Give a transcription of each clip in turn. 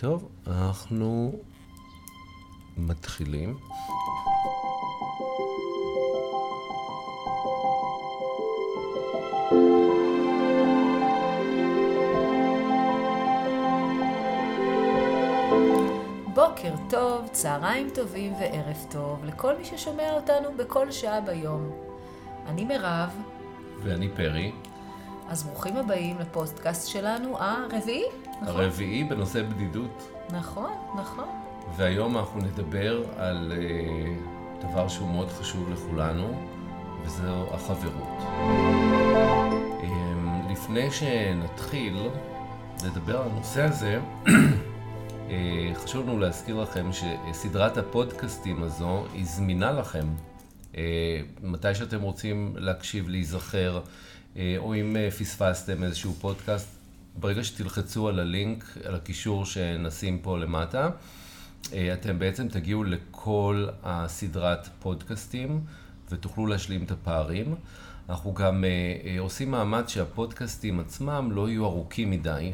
טוב, אנחנו מתחילים. בוקר טוב, צהריים טובים וערב טוב לכל מי ששומע אותנו בכל שעה ביום. אני מירב, ואני פרי. אז ברוכים הבאים לפוסטקאסט שלנו הרביעי, נכון? הרביעי בנושא בדידות. נכון, נכון. והיום אנחנו נדבר על uh, דבר שהוא מאוד חשוב לכולנו, וזו החברות. Um, לפני שנתחיל לדבר על הנושא הזה, uh, חשוב לנו להזכיר לכם שסדרת הפודקאסטים הזו היא זמינה לכם. Uh, מתי שאתם רוצים להקשיב, להיזכר, uh, או אם uh, פספסתם איזשהו פודקאסט, ברגע שתלחצו על הלינק, על הקישור שנשים פה למטה, אתם בעצם תגיעו לכל הסדרת פודקאסטים ותוכלו להשלים את הפערים. אנחנו גם עושים מאמץ שהפודקאסטים עצמם לא יהיו ארוכים מדי,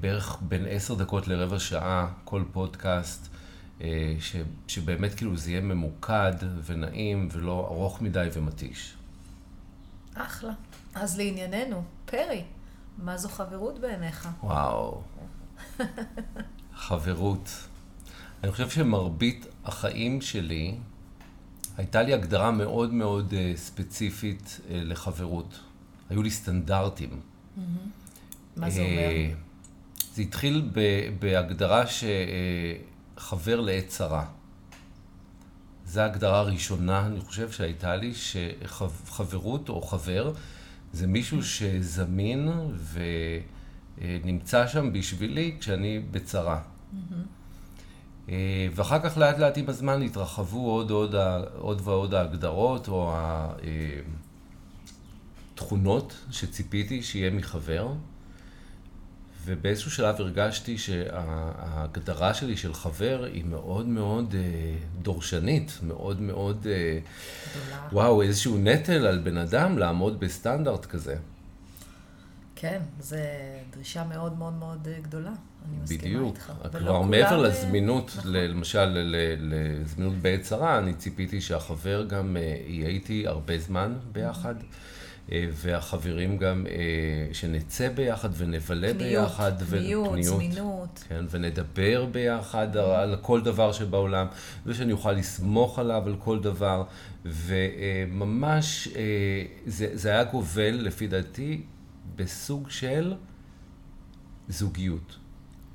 בערך בין עשר דקות לרבע שעה כל פודקאסט, ש, שבאמת כאילו זה יהיה ממוקד ונעים ולא ארוך מדי ומתיש. אחלה. אז לענייננו, פרי, מה זו חברות בעיניך? וואו, חברות. אני חושב שמרבית החיים שלי, הייתה לי הגדרה מאוד מאוד uh, ספציפית uh, לחברות. היו לי סטנדרטים. Mm-hmm. מה זה אומר? Uh, זה התחיל ב- בהגדרה שחבר לעת צרה. זו ההגדרה הראשונה, אני חושב, שהייתה לי, שחברות או חבר זה מישהו שזמין ונמצא שם בשבילי כשאני בצרה. Mm-hmm. ואחר כך לאט לאט עם הזמן התרחבו עוד, עוד, עוד ועוד ההגדרות או התכונות שציפיתי שיהיה מחבר. ובאיזשהו שלב הרגשתי שההגדרה שלי של חבר היא מאוד מאוד דורשנית, מאוד מאוד, גדולה. וואו, איזשהו נטל על בן אדם לעמוד בסטנדרט כזה. כן, זו דרישה מאוד מאוד מאוד גדולה. אני מסכימה איתך. בדיוק. כלומר, מעבר לזמינות, נכון. למשל, לזמינות בעת צרה, אני ציפיתי שהחבר גם יהיה איתי הרבה זמן ביחד. והחברים גם, שנצא ביחד ונבלה פניות, ביחד. פניות, פניות, זמינות. כן, ונדבר ביחד על כל דבר שבעולם, ושאני אוכל לסמוך עליו על כל דבר. וממש, זה, זה היה גובל, לפי דעתי, בסוג של זוגיות.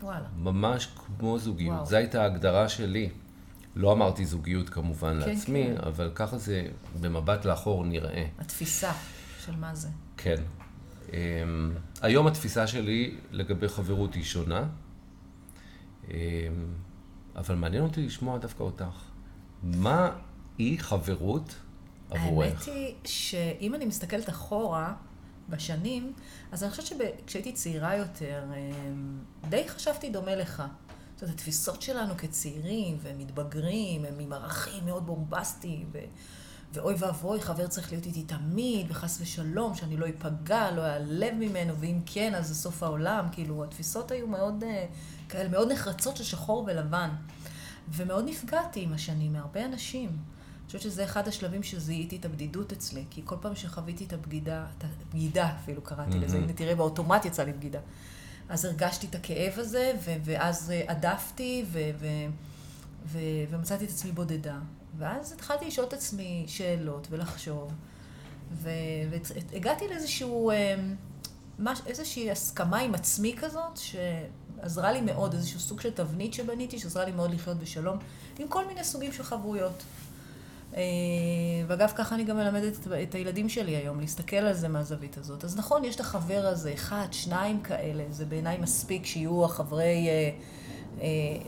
וואלה. ממש כמו זוגיות. זו הייתה ההגדרה שלי. לא אמרתי זוגיות כמובן כן, לעצמי, כן. אבל ככה זה במבט לאחור נראה. התפיסה של מה זה. כן. Um, היום התפיסה שלי לגבי חברות היא שונה, um, אבל מעניין אותי לשמוע דווקא אותך. מה היא חברות עבורך? האמת היא שאם אני מסתכלת אחורה, בשנים, אז אני חושבת שכשהייתי צעירה יותר, די חשבתי דומה לך. זאת אומרת, התפיסות שלנו כצעירים ומתבגרים, הם עם ערכים מאוד בומבסטיים, ו... ואוי ואבוי, חבר צריך להיות איתי תמיד, וחס ושלום, שאני לא אפגע, לא אעלב ממנו, ואם כן, אז זה סוף העולם. כאילו, התפיסות היו מאוד, כאלה, מאוד נחרצות של שחור ולבן. ומאוד נפגעתי עם השנים מהרבה אנשים. אני חושבת שזה אחד השלבים שזיהיתי את הבדידות אצלי, כי כל פעם שחוויתי את הבגידה, את הבגידה אפילו קראתי mm-hmm. לזה, הנה תראה, באוטומט יצא לי בגידה. אז הרגשתי את הכאב הזה, ו- ואז הדפתי, ו- ו- ו- ומצאתי את עצמי בודדה. ואז התחלתי לשאול את עצמי שאלות ולחשוב, והגעתי לאיזשהו, מש- איזושהי הסכמה עם עצמי כזאת, שעזרה לי מאוד, איזשהו סוג של תבנית שבניתי, שעזרה לי מאוד לחיות בשלום, עם כל מיני סוגים של חברויות. ואגב, ככה אני גם מלמדת את הילדים שלי היום, להסתכל על זה מהזווית הזאת. אז נכון, יש את החבר הזה, אחד, שניים כאלה, זה בעיניי מספיק שיהיו החברי,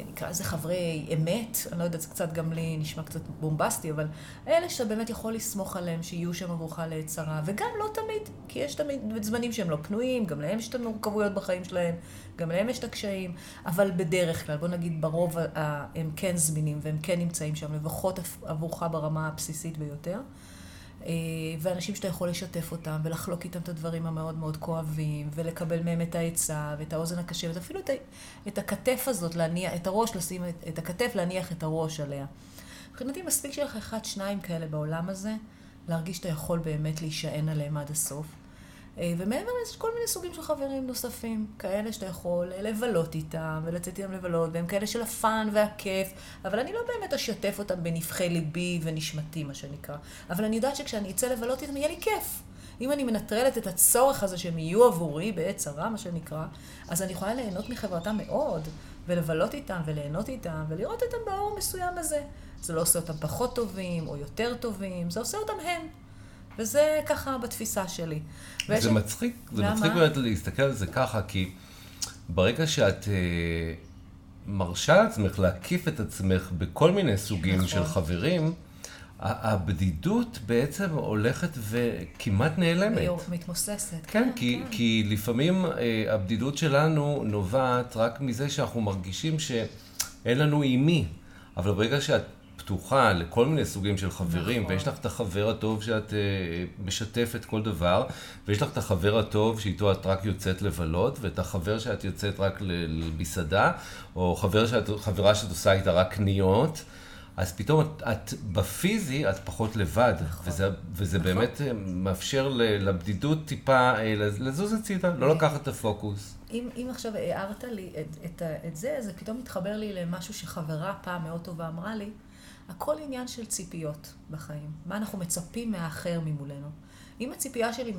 נקרא לזה חברי אמת, אני לא יודעת, זה קצת גם לי נשמע קצת בומבסטי, אבל אלה שאתה באמת יכול לסמוך עליהם, שיהיו שם עבורך לעת צרה, וגם לא תמיד, כי יש תמיד זמנים שהם לא פנויים, גם להם יש את המורכבויות בחיים שלהם, גם להם יש את הקשיים, אבל בדרך כלל, בוא נגיד ברוב הם כן זמינים והם כן נמצאים שם, לפחות עבורך ברמה הבסיסית ביותר. אה, ואנשים שאתה יכול לשתף אותם, ולחלוק איתם את הדברים המאוד מאוד כואבים, ולקבל מהם את העצה, ואת האוזן הקשבת, אפילו את, את הכתף הזאת, להניח, את הראש, לשים את, את הכתף, להניח את הראש עליה. מבחינתי מספיק שיהיה לך אחד, שניים כאלה בעולם הזה, להרגיש שאתה יכול באמת להישען עליהם עד הסוף. אה, ומעבר לזה, יש כל מיני סוגים של חברים נוספים, כאלה שאתה יכול אה, לבלות איתם, ולצאת איתם לבלות, והם כאלה של הפאן והכיף, אבל אני לא באמת אשתף אותם בנבחי ליבי ונשמתי, מה שנקרא. אבל אני יודעת שכשאני אצא לבלות איתם, יהיה לי כיף. אם אני מנטרלת את הצורך הזה שהם יהיו עבורי בעת צרה, מה שנקרא, אז אני יכולה ליהנות מחברתם מאוד, ולבלות איתם, וליהנות איתם, ולראות אותם באור מסוים הזה. זה לא עושה אותם פחות טובים, או יותר טובים, זה עושה אותם הם. וזה ככה בתפיסה שלי. זה ש... מצחיק, זה למה? מצחיק באמת להסתכל על זה ככה, כי ברגע שאת אה, מרשה לעצמך להקיף את עצמך בכל מיני סוגים נכון. של חברים, הבדידות בעצם הולכת וכמעט נעלמת. מתמוססת. כן, כן, כי, כן. כי לפעמים אה, הבדידות שלנו נובעת רק מזה שאנחנו מרגישים שאין לנו עם מי. אבל ברגע שאת פתוחה לכל מיני סוגים של חברים, נכון. ויש לך את החבר הטוב שאת uh, משתפת כל דבר, ויש לך את החבר הטוב שאיתו את רק יוצאת לבלות, ואת החבר שאת יוצאת רק למסעדה, או חבר שאת, חברה שאת עושה איתה רק קניות. אז פתאום את, את בפיזי, את פחות לבד, נכון. וזה, וזה נכון. באמת אה, מאפשר לבדידות טיפה אה, לזוז הצידה, לא לקחת את הפוקוס. אם, אם עכשיו הערת לי את, את, את זה, זה פתאום מתחבר לי למשהו שחברה פעם מאוד טובה אמרה לי, הכל עניין של ציפיות בחיים. מה אנחנו מצפים מהאחר ממולנו. אם הציפייה שלי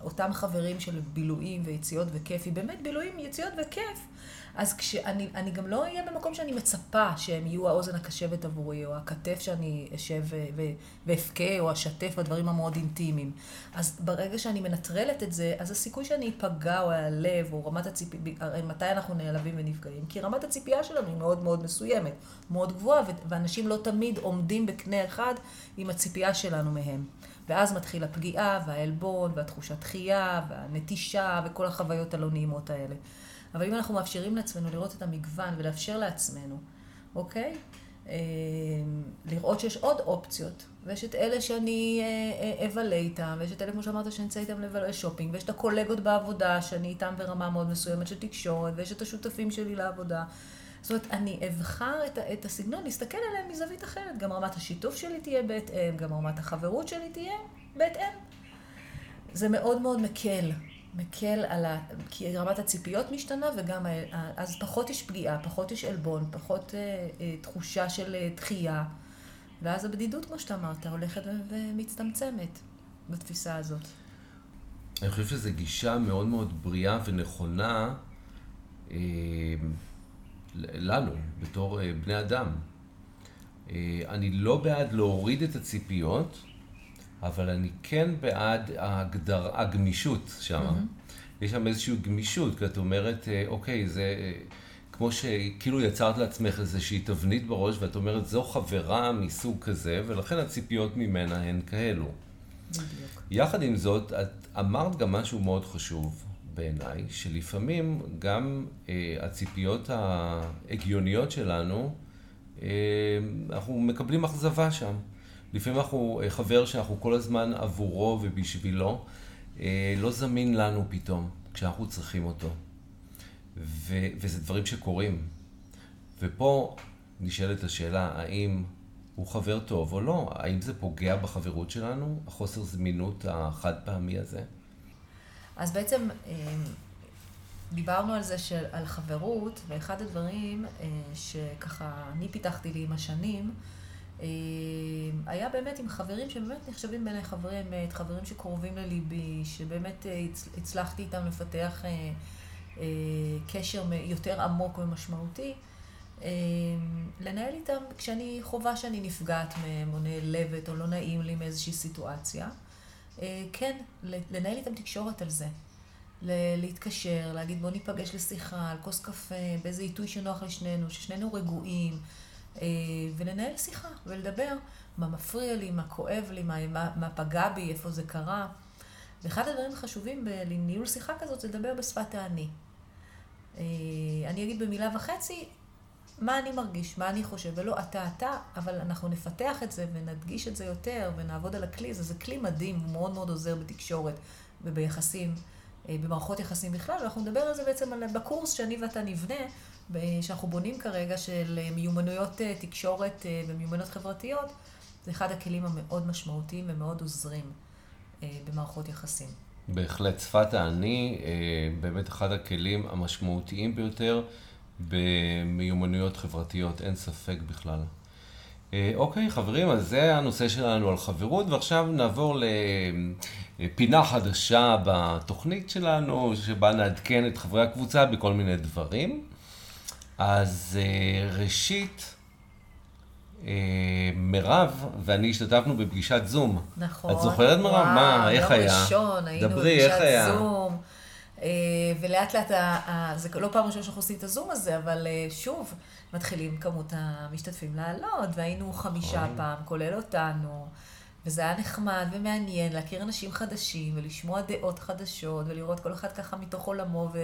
מאותם חברים של בילויים ויציאות וכיף, היא באמת בילויים, יציאות וכיף, אז כשאני אני גם לא אהיה במקום שאני מצפה שהם יהיו האוזן הקשבת עבורי, או הכתף שאני אשב ואבכה, או אשתף בדברים המאוד אינטימיים. אז ברגע שאני מנטרלת את זה, אז הסיכוי שאני אפגע או אעלב, או רמת הציפייה, מתי אנחנו נעלבים ונפגעים? כי רמת הציפייה שלנו היא מאוד מאוד מסוימת, מאוד גבוהה, ואנשים לא תמיד עומדים בקנה אחד עם הציפייה שלנו מהם. ואז מתחיל הפגיעה, והעלבון, והתחושת דחייה, והנטישה, וכל החוויות הלא נעימות האלה. אבל אם אנחנו מאפשרים לעצמנו לראות את המגוון ולאפשר לעצמנו, אוקיי? אה, לראות שיש עוד אופציות, ויש את אלה שאני אה, אה, אבלה איתם, ויש את אלה, כמו שאמרת, שאני אצא איתם לשופינג, ויש את הקולגות בעבודה, שאני איתם ברמה מאוד מסוימת של תקשורת, ויש את השותפים שלי לעבודה. זאת אומרת, אני אבחר את, את הסגנון, להסתכל עליהם מזווית אחרת. גם רמת השיתוף שלי תהיה בהתאם, גם רמת החברות שלי תהיה בהתאם. זה מאוד מאוד מקל מקל על ה... כי רמת הציפיות משתנה וגם אז פחות יש פגיעה, פחות יש עלבון, פחות אה, אה, תחושה של אה, דחייה. ואז הבדידות, כמו שאתה אמרת, הולכת ומצטמצמת בתפיסה הזאת. אני חושב שזו גישה מאוד מאוד בריאה ונכונה אה, לנו, בתור אה, בני אדם. אה, אני לא בעד להוריד את הציפיות, אבל אני כן בעד ההגדר, הגמישות שם. Mm-hmm. יש שם איזושהי גמישות, כי את אומרת, אה, אוקיי, זה כמו שכאילו יצרת לעצמך איזושהי תבנית בראש, ואת אומרת, זו חברה מסוג כזה, ולכן הציפיות ממנה הן כאלו. בדיוק. יחד עם זאת, את אמרת גם משהו מאוד חשוב בעיניי, שלפעמים גם אה, הציפיות ההגיוניות שלנו, אה, אנחנו מקבלים אכזבה שם. לפעמים אנחנו אה, חבר שאנחנו כל הזמן עבורו ובשבילו, אה, לא זמין לנו פתאום, כשאנחנו צריכים אותו. ו- וזה דברים שקורים. ופה נשאלת השאלה, האם הוא חבר טוב או לא? האם זה פוגע בחברות שלנו, החוסר זמינות החד פעמי הזה? אז בעצם אה, דיברנו על זה, של, על חברות, ואחד הדברים שככה אני פיתחתי לי עם השנים, אה, היה באמת עם חברים שבאמת נחשבים בעיניי אמת, חברים שקרובים לליבי, שבאמת אה, הצלחתי איתם לפתח אה, קשר יותר עמוק ומשמעותי. לנהל איתם כשאני חווה שאני נפגעת מהם, או נעלבת, או לא נעים לי מאיזושהי סיטואציה. כן, לנהל איתם תקשורת על זה. להתקשר, להגיד בוא ניפגש לשיחה, על כוס קפה, באיזה עיתוי שנוח לשנינו, ששנינו רגועים. אה, ולנהל שיחה ולדבר מה מפריע לי, מה כואב לי, מה, מה, מה פגע בי, איפה זה קרה. ואחד הדברים החשובים בניהול שיחה כזאת זה לדבר בשפת האני. אה, אני אגיד במילה וחצי מה אני מרגיש, מה אני חושב, ולא אתה אתה, אבל אנחנו נפתח את זה ונדגיש את זה יותר ונעבוד על הכלי הזה. זה כלי מדהים, הוא מאוד מאוד עוזר בתקשורת וביחסים, אה, במערכות יחסים בכלל, ואנחנו נדבר על זה בעצם בקורס שאני ואתה נבנה, שאנחנו בונים כרגע, של אה, מיומנויות אה, תקשורת ומיומנויות חברתיות. זה אחד הכלים המאוד משמעותיים ומאוד עוזרים במערכות יחסים. בהחלט, שפת האני, באמת אחד הכלים המשמעותיים ביותר. במיומנויות חברתיות, אין ספק בכלל. אה, אוקיי, חברים, אז זה הנושא שלנו על חברות, ועכשיו נעבור לפינה חדשה בתוכנית שלנו, שבה נעדכן את חברי הקבוצה בכל מיני דברים. אז אה, ראשית, אה, מירב ואני השתתפנו בפגישת זום. נכון. את זוכרת מירב? מה, איך היה? יום ראשון, היינו בפגישת זום. אה, ולאט לאט, זה לא פעם ראשונה שאנחנו עושים את הזום הזה, אבל אה, שוב, מתחילים כמות המשתתפים לעלות, והיינו חמישה. פעם, כולל אותנו. וזה היה נחמד ומעניין להכיר אנשים חדשים ולשמוע דעות חדשות ולראות כל אחד ככה מתוך עולמו ו...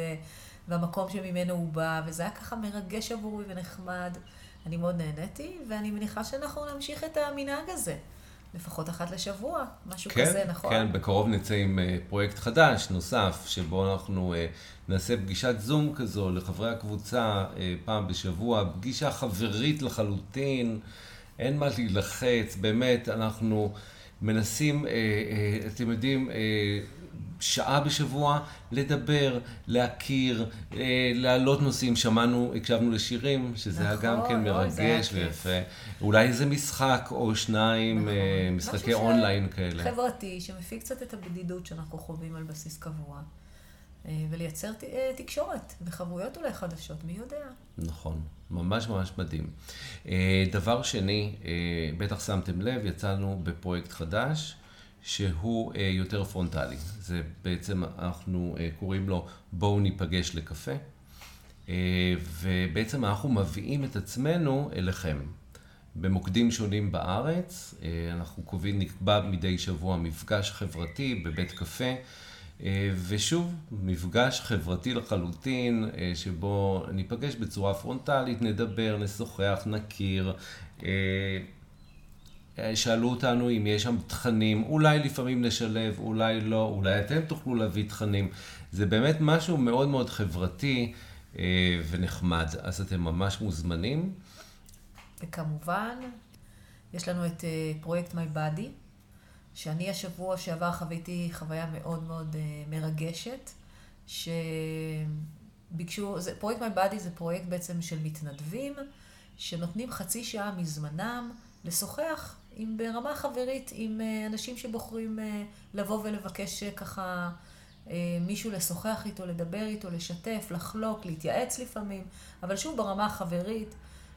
והמקום שממנו הוא בא, וזה היה ככה מרגש עבורי ונחמד. אני מאוד נהניתי, ואני מניחה שאנחנו נמשיך את המנהג הזה. לפחות אחת לשבוע, משהו כן, כזה, נכון? כן, בקרוב נצא עם uh, פרויקט חדש, נוסף, שבו אנחנו uh, נעשה פגישת זום כזו לחברי הקבוצה uh, פעם בשבוע, פגישה חברית לחלוטין, אין מה להילחץ, באמת, אנחנו מנסים, אתם יודעים, שעה בשבוע לדבר, להכיר, אה, להעלות נושאים. שמענו, הקשבנו לשירים, שזה נכון, היה גם כן מרגש ויפה. אולי איזה משחק או שניים, נכון. אה, משחקי אונליין כאלה. חברתי, שמפיק קצת את הבדידות שאנחנו חווים על בסיס קבוע. אה, ולייצר תקשורת וחברויות אולי חדשות, מי יודע. נכון, ממש ממש מדהים. דבר שני, בטח שמתם לב, יצאנו בפרויקט חדש. שהוא אה, יותר פרונטלי. זה בעצם, אנחנו אה, קוראים לו בואו ניפגש לקפה, אה, ובעצם אנחנו מביאים את עצמנו אליכם. במוקדים שונים בארץ, אנחנו קובעים, נקבע מדי שבוע מפגש חברתי בבית קפה, ושוב, מפגש חברתי לחלוטין, שבו ניפגש בצורה פרונטלית, נדבר, נשוחח, נכיר. אה, שאלו אותנו אם יש שם תכנים, אולי לפעמים נשלב, אולי לא, אולי אתם תוכלו להביא תכנים. זה באמת משהו מאוד מאוד חברתי אה, ונחמד, אז אתם ממש מוזמנים. וכמובן, יש לנו את אה, פרויקט My Body, שאני השבוע שעבר חוויתי חוויה מאוד מאוד מרגשת, שביקשו, זה, פרויקט My Body זה פרויקט בעצם של מתנדבים, שנותנים חצי שעה מזמנם לשוחח עם, ברמה חברית עם אה, אנשים שבוחרים אה, לבוא ולבקש אה, ככה מישהו לשוחח איתו, לדבר איתו, לשתף, לחלוק, להתייעץ לפעמים, אבל שוב ברמה החברית,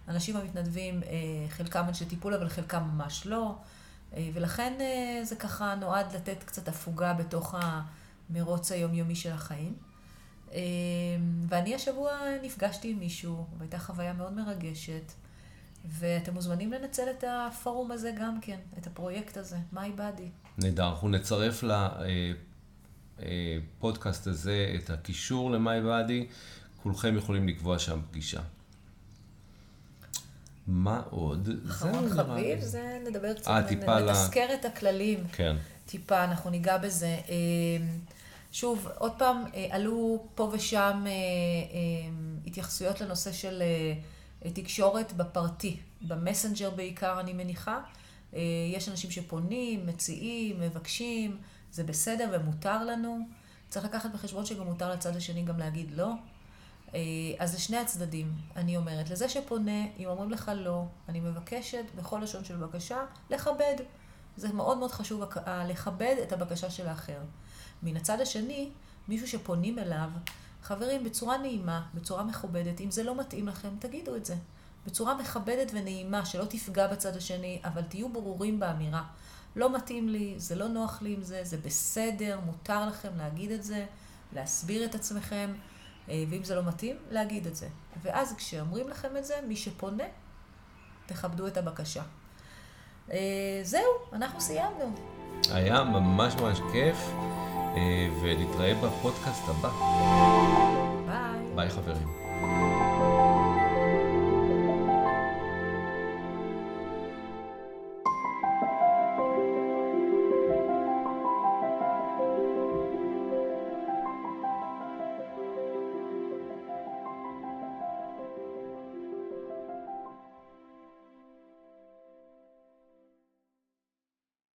אנשים המתנדבים, חלקם אנשי טיפול, אבל חלקם ממש לא, ולכן זה ככה נועד לתת קצת הפוגה בתוך המרוץ היומיומי של החיים. ואני השבוע נפגשתי עם מישהו, והייתה חוויה מאוד מרגשת. ואתם מוזמנים לנצל את הפורום הזה גם כן, את הפרויקט הזה, My Body. נהדר, אנחנו נצרף לפודקאסט אה, אה, הזה את הקישור ל-My Body, כולכם יכולים לקבוע שם פגישה. מה עוד? אחרון חביב, זה נדבר קצת, 아, טיפה נתזכר ל... את הכללים. כן. טיפה, אנחנו ניגע בזה. אה, שוב, עוד פעם, עלו פה ושם התייחסויות לנושא של תקשורת בפרטי, במסנג'ר בעיקר אני מניחה. אה, יש אנשים שפונים, מציעים, מבקשים, זה בסדר ומותר לנו. צריך לקחת בחשבון שגם מותר לצד השני גם להגיד לא. אה, אז זה שני הצדדים, אני אומרת. לזה שפונה, אם אומרים לך לא, אני מבקשת בכל לשון של בקשה, לכבד. זה מאוד מאוד חשוב לכבד את הבקשה של האחר. מן הצד השני, מישהו שפונים אליו, חברים, בצורה נעימה, בצורה מכובדת, אם זה לא מתאים לכם, תגידו את זה. בצורה מכבדת ונעימה, שלא תפגע בצד השני, אבל תהיו ברורים באמירה. לא מתאים לי, זה לא נוח לי עם זה, זה בסדר, מותר לכם להגיד את זה, להסביר את עצמכם, אה, ואם זה לא מתאים, להגיד את זה. ואז כשאומרים לכם את זה, מי שפונה, תכבדו את הבקשה. אה, זהו, אנחנו סיימנו. היה ממש ממש כיף. אה, ולהתראה בפודקאסט הבא. ביי. ביי חברים.